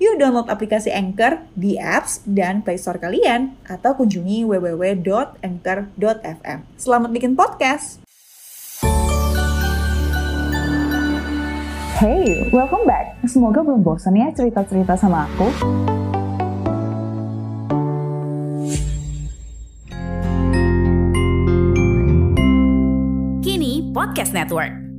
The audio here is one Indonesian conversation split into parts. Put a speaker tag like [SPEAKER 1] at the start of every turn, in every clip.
[SPEAKER 1] Yuk download aplikasi Anchor di apps dan Play Store kalian atau kunjungi www.anchor.fm. Selamat bikin podcast.
[SPEAKER 2] Hey, welcome back. Semoga belum bosan ya cerita-cerita sama aku.
[SPEAKER 3] Kini Podcast Network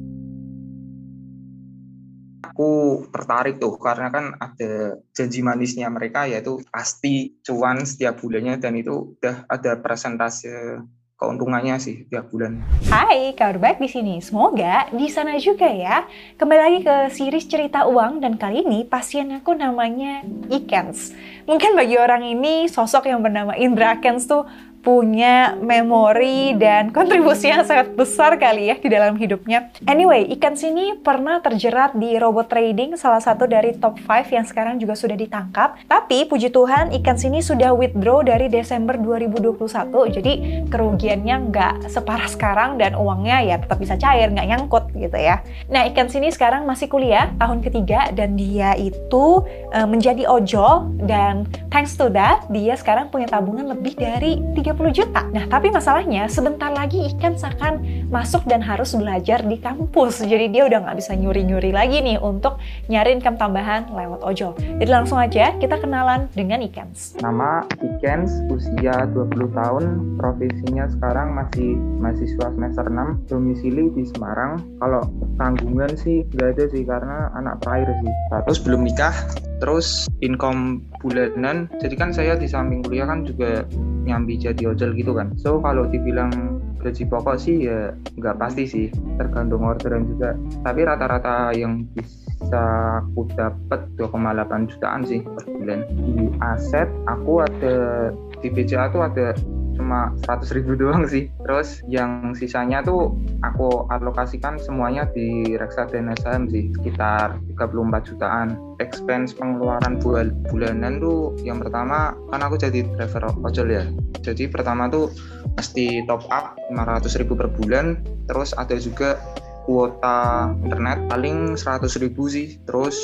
[SPEAKER 4] aku tertarik tuh karena kan ada janji manisnya mereka yaitu pasti cuan setiap bulannya dan itu udah ada presentase keuntungannya sih tiap bulan.
[SPEAKER 2] Hai, kabar baik di sini. Semoga di sana juga ya. Kembali lagi ke series cerita uang dan kali ini pasien aku namanya Ikens. Mungkin bagi orang ini sosok yang bernama Indra Kens tuh punya memori dan kontribusi yang sangat besar kali ya di dalam hidupnya. Anyway, ikan sini pernah terjerat di robot trading, salah satu dari top 5 yang sekarang juga sudah ditangkap. Tapi puji Tuhan, ikan sini sudah withdraw dari Desember 2021, jadi kerugiannya nggak separah sekarang dan uangnya ya tetap bisa cair, nggak nyangkut gitu ya. Nah, ikan sini sekarang masih kuliah tahun ketiga dan dia itu uh, menjadi ojol dan thanks to that, dia sekarang punya tabungan lebih dari 3 30 juta. Nah, tapi masalahnya sebentar lagi ikan akan masuk dan harus belajar di kampus. Jadi dia udah nggak bisa nyuri-nyuri lagi nih untuk nyari income tambahan lewat ojol. Jadi langsung aja kita kenalan dengan Ikens.
[SPEAKER 4] Nama Ikens, usia 20 tahun, profesinya sekarang masih mahasiswa semester 6, domisili di Semarang. Kalau tanggungan sih nggak ada sih karena anak terakhir sih. Terus belum nikah, terus income bulanan. Jadi kan saya di samping kuliah kan juga nyambi jadi ojol gitu kan. So kalau dibilang gaji pokok sih ya nggak pasti sih. Tergantung orderan juga. Tapi rata-rata yang bisa aku dapat 2,8 jutaan sih per bulan. Di aset aku ada di BCA tuh ada cuma 100 ribu doang sih. Terus yang sisanya tuh aku alokasikan semuanya di reksadana saham sih sekitar 34 jutaan. Expense pengeluaran bulan bulanan tuh yang pertama kan aku jadi driver ojol ya. Jadi pertama tuh mesti top up 500 ribu per bulan terus ada juga kuota internet paling 100 ribu sih. Terus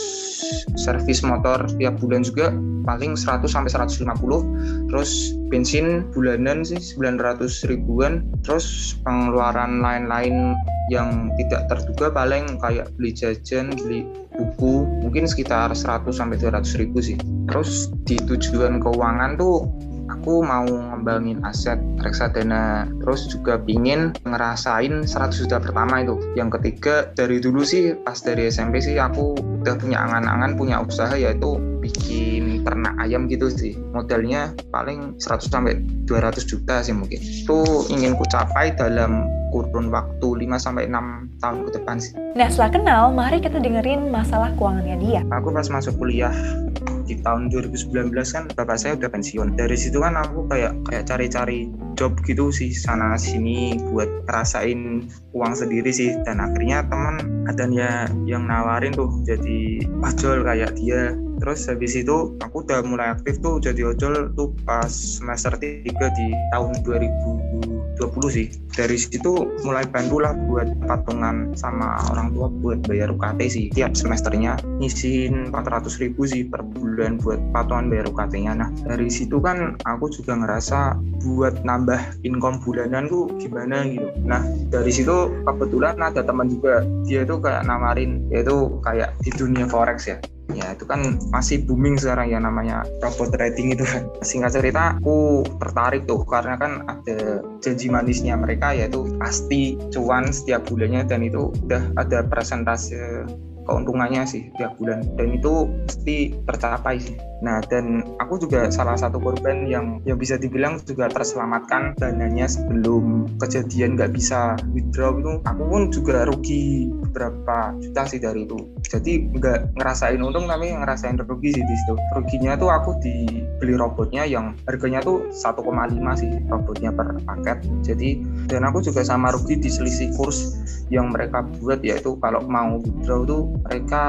[SPEAKER 4] servis motor tiap bulan juga paling 100 sampai 150 terus bensin bulanan sih 900 ribuan. Terus pengeluaran lain-lain yang tidak terduga paling kayak beli jajan beli buku mungkin sekitar 100 sampai 200 ribu sih. Terus di tujuan keuangan tuh aku mau ngembangin aset reksadana terus juga pingin ngerasain 100 juta pertama itu yang ketiga dari dulu sih pas dari SMP sih aku udah punya angan-angan punya usaha yaitu bikin ternak ayam gitu sih modalnya paling 100 sampai 200 juta sih mungkin itu ingin ku capai dalam kurun waktu 5 sampai 6 tahun ke depan sih.
[SPEAKER 2] Nah, setelah kenal, mari kita dengerin masalah keuangannya dia.
[SPEAKER 4] Aku pas masuk kuliah di tahun 2019 kan bapak saya udah pensiun. Dari situ kan aku kayak kayak cari-cari job gitu sih sana sini buat rasain uang sendiri sih. Dan akhirnya teman ada yang nawarin tuh jadi ojol kayak dia. Terus habis itu aku udah mulai aktif tuh jadi ojol tuh pas semester 3 di tahun 2000 20 sih. Dari situ mulai bantu lah buat patungan sama orang tua buat bayar UKT sih. Tiap semesternya ngisiin 400 ribu sih per bulan buat patungan bayar UKT nya nah dari situ kan aku juga ngerasa buat nambah income bulanan tuh gimana gitu. Nah dari situ kebetulan ada teman juga dia tuh kayak namarin yaitu kayak di dunia forex ya ya itu kan masih booming sekarang ya namanya robot trading itu kan. Singkat cerita aku tertarik tuh karena kan ada janji manisnya mereka yaitu pasti cuan setiap bulannya dan itu udah ada presentase keuntungannya sih tiap bulan. Dan itu pasti tercapai sih. Nah dan aku juga salah satu korban yang yang bisa dibilang juga terselamatkan dananya sebelum kejadian nggak bisa withdraw itu. Aku pun juga rugi beberapa juta sih dari itu. Jadi nggak ngerasain untung tapi ngerasain rugi sih di situ. Ruginya tuh aku dibeli robotnya yang harganya tuh 1,5 sih robotnya per paket. Jadi dan aku juga sama rugi di selisih kurs yang mereka buat yaitu kalau mau withdraw tuh mereka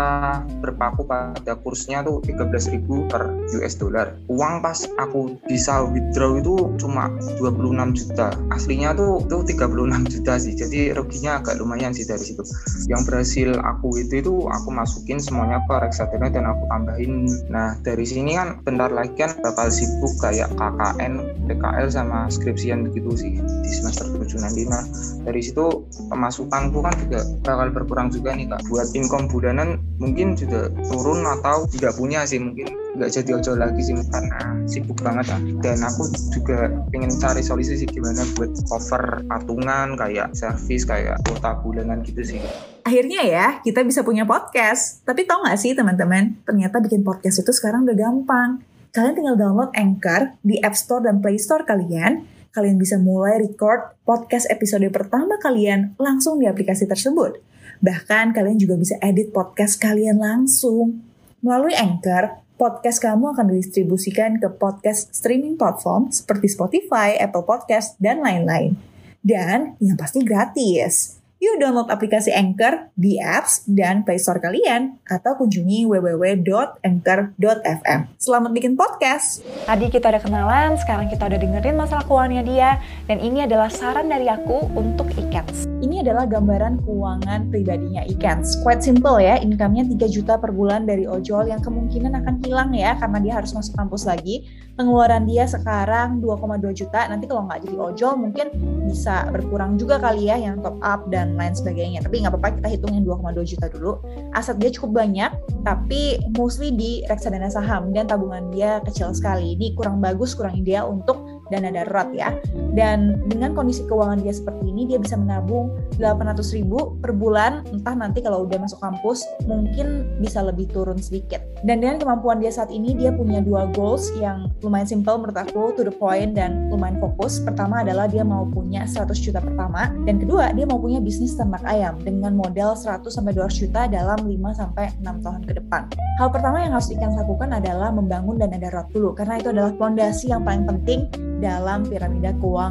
[SPEAKER 4] berpaku pada kursnya tuh 13.000 per US dollar. Uang pas aku bisa withdraw itu cuma 26 juta. Aslinya tuh tuh 36 juta sih. Jadi ruginya agak lumayan sih dari situ. Yang berhasil aku itu itu aku masukin semuanya ke reksadana dan aku tambahin. Nah dari sini kan bentar lagi kan bakal sibuk kayak KKN PKL sama skripsian begitu sih di semester 7 nanti. Nah dari situ pemasukanku kan juga bakal berkurang juga nih kak. Buat income bulanan mungkin juga turun atau tidak punya sih mungkin nggak jadi ojol lagi sih karena sibuk banget kan dan aku juga pengen cari solusi sih gimana buat cover patungan kayak servis kayak kuota bulanan gitu sih
[SPEAKER 1] Akhirnya ya, kita bisa punya podcast. Tapi tau gak sih teman-teman, ternyata bikin podcast itu sekarang udah gampang. Kalian tinggal download Anchor di App Store dan Play Store kalian. Kalian bisa mulai record podcast episode pertama kalian langsung di aplikasi tersebut. Bahkan kalian juga bisa edit podcast kalian langsung. Melalui Anchor, podcast kamu akan didistribusikan ke podcast streaming platform seperti Spotify, Apple Podcast, dan lain-lain. Dan yang pasti gratis. Yuk download aplikasi Anchor di apps dan Play Store kalian atau kunjungi www.anchor.fm. Selamat bikin podcast.
[SPEAKER 2] Tadi kita udah kenalan, sekarang kita udah dengerin masalah keuangannya dia dan ini adalah saran dari aku untuk Ikens.
[SPEAKER 1] Ini adalah gambaran keuangan pribadinya Ikens. Quite simple ya, income-nya 3 juta per bulan dari ojol yang kemungkinan akan hilang ya karena dia harus masuk kampus lagi. Pengeluaran dia sekarang 2,2 juta, nanti kalau nggak jadi ojol mungkin bisa berkurang juga kali ya yang top up dan lain sebagainya. Tapi nggak apa-apa kita hitungin 2,2 juta dulu. Aset dia cukup banyak, tapi mostly di reksadana saham dan tabungan dia kecil sekali. Ini kurang bagus, kurang ideal untuk dana darurat ya. Dan dengan kondisi keuangan dia seperti ini, dia bisa menabung 800 ribu per bulan, entah nanti kalau udah masuk kampus, mungkin bisa lebih turun sedikit. Dan dengan kemampuan dia saat ini, dia punya dua goals yang lumayan simple menurut aku, to the point dan lumayan fokus. Pertama adalah dia mau punya 100 juta pertama, dan kedua, dia mau punya bisnis ternak ayam dengan modal 100-200 juta dalam 5-6 tahun ke depan. Hal pertama yang harus ikan lakukan adalah membangun dana darurat dulu, karena itu adalah fondasi yang paling penting dalam piramida keuangan.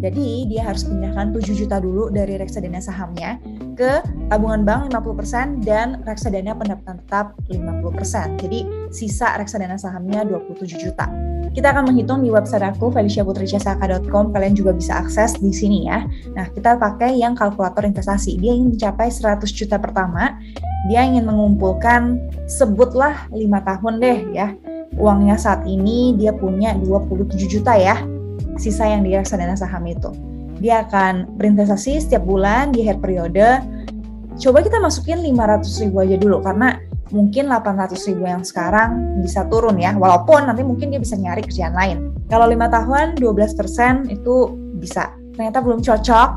[SPEAKER 1] Jadi dia harus pindahkan 7 juta dulu dari reksadana sahamnya ke tabungan bank 50% dan reksadana pendapatan tetap 50%. Jadi sisa reksadana sahamnya 27 juta. Kita akan menghitung di website aku feliciaputricasaka.com. Kalian juga bisa akses di sini ya. Nah, kita pakai yang kalkulator investasi. Dia ingin mencapai 100 juta pertama. Dia ingin mengumpulkan sebutlah 5 tahun deh ya uangnya saat ini dia punya 27 juta ya sisa yang di reksadana saham itu. Dia akan berinvestasi setiap bulan di akhir periode. Coba kita masukin 500 ribu aja dulu karena mungkin 800 ribu yang sekarang bisa turun ya. Walaupun nanti mungkin dia bisa nyari kerjaan lain. Kalau 5 tahun 12% itu bisa. Ternyata belum cocok.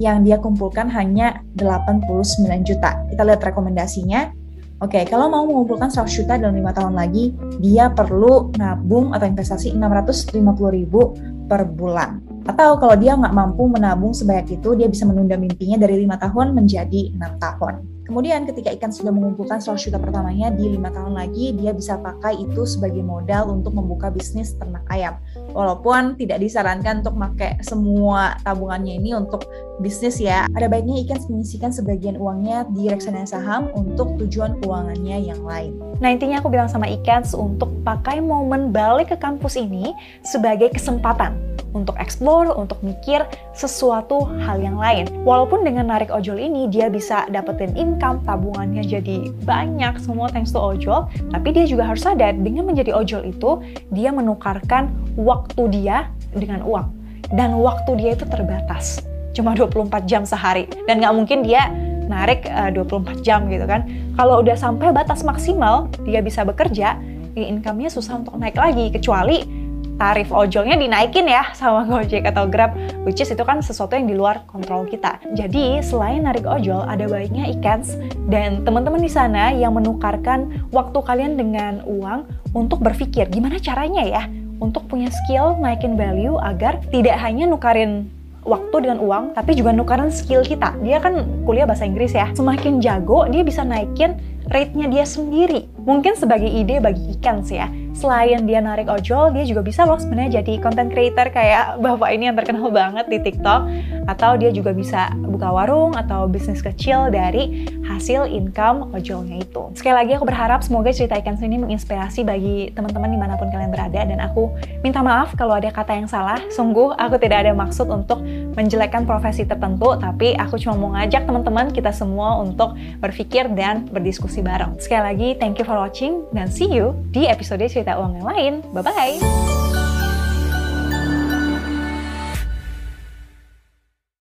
[SPEAKER 1] Yang dia kumpulkan hanya 89 juta. Kita lihat rekomendasinya Oke, okay, kalau mau mengumpulkan 100 juta dalam lima tahun lagi, dia perlu nabung atau investasi 650 ribu per bulan. Atau kalau dia nggak mampu menabung sebanyak itu, dia bisa menunda mimpinya dari lima tahun menjadi enam tahun. Kemudian ketika ikan sudah mengumpulkan 100 juta pertamanya di lima tahun lagi, dia bisa pakai itu sebagai modal untuk membuka bisnis ternak ayam. Walaupun tidak disarankan untuk pakai semua tabungannya ini untuk bisnis ya. Ada baiknya ikan menyisikan sebagian uangnya di reksadana saham untuk tujuan keuangannya yang lain.
[SPEAKER 2] Nah intinya aku bilang sama ikan untuk pakai momen balik ke kampus ini sebagai kesempatan untuk eksplor, untuk mikir sesuatu hal yang lain. Walaupun dengan narik ojol ini dia bisa dapetin income, tabungannya jadi banyak semua thanks to ojol, tapi dia juga harus sadar dengan menjadi ojol itu dia menukarkan waktu dia dengan uang. Dan waktu dia itu terbatas. Cuma 24 jam sehari. Dan nggak mungkin dia narik uh, eh, 24 jam gitu kan. Kalau udah sampai batas maksimal dia bisa bekerja, ya income-nya susah untuk naik lagi. Kecuali tarif ojolnya dinaikin ya sama Gojek atau Grab, which is itu kan sesuatu yang di luar kontrol kita. Jadi selain narik ojol, ada baiknya ikans dan teman-teman di sana yang menukarkan waktu kalian dengan uang untuk berpikir gimana caranya ya untuk punya skill naikin value agar tidak hanya nukarin waktu dengan uang, tapi juga nukarin skill kita. Dia kan kuliah bahasa Inggris ya. Semakin jago, dia bisa naikin rate-nya dia sendiri. Mungkin sebagai ide bagi ikan sih ya selain dia narik ojol, dia juga bisa loh sebenarnya jadi content creator kayak bapak ini yang terkenal banget di TikTok atau dia juga bisa buka warung atau bisnis kecil dari hasil income ojolnya itu. Sekali lagi aku berharap semoga cerita ikan ini menginspirasi bagi teman-teman di mana pun kalian berada dan aku minta maaf kalau ada kata yang salah. Sungguh aku tidak ada maksud untuk menjelekkan profesi tertentu, tapi aku cuma mau ngajak teman-teman kita semua untuk berpikir dan berdiskusi bareng. Sekali lagi, thank you for watching dan see you di episode cerita uang yang lain. Bye-bye!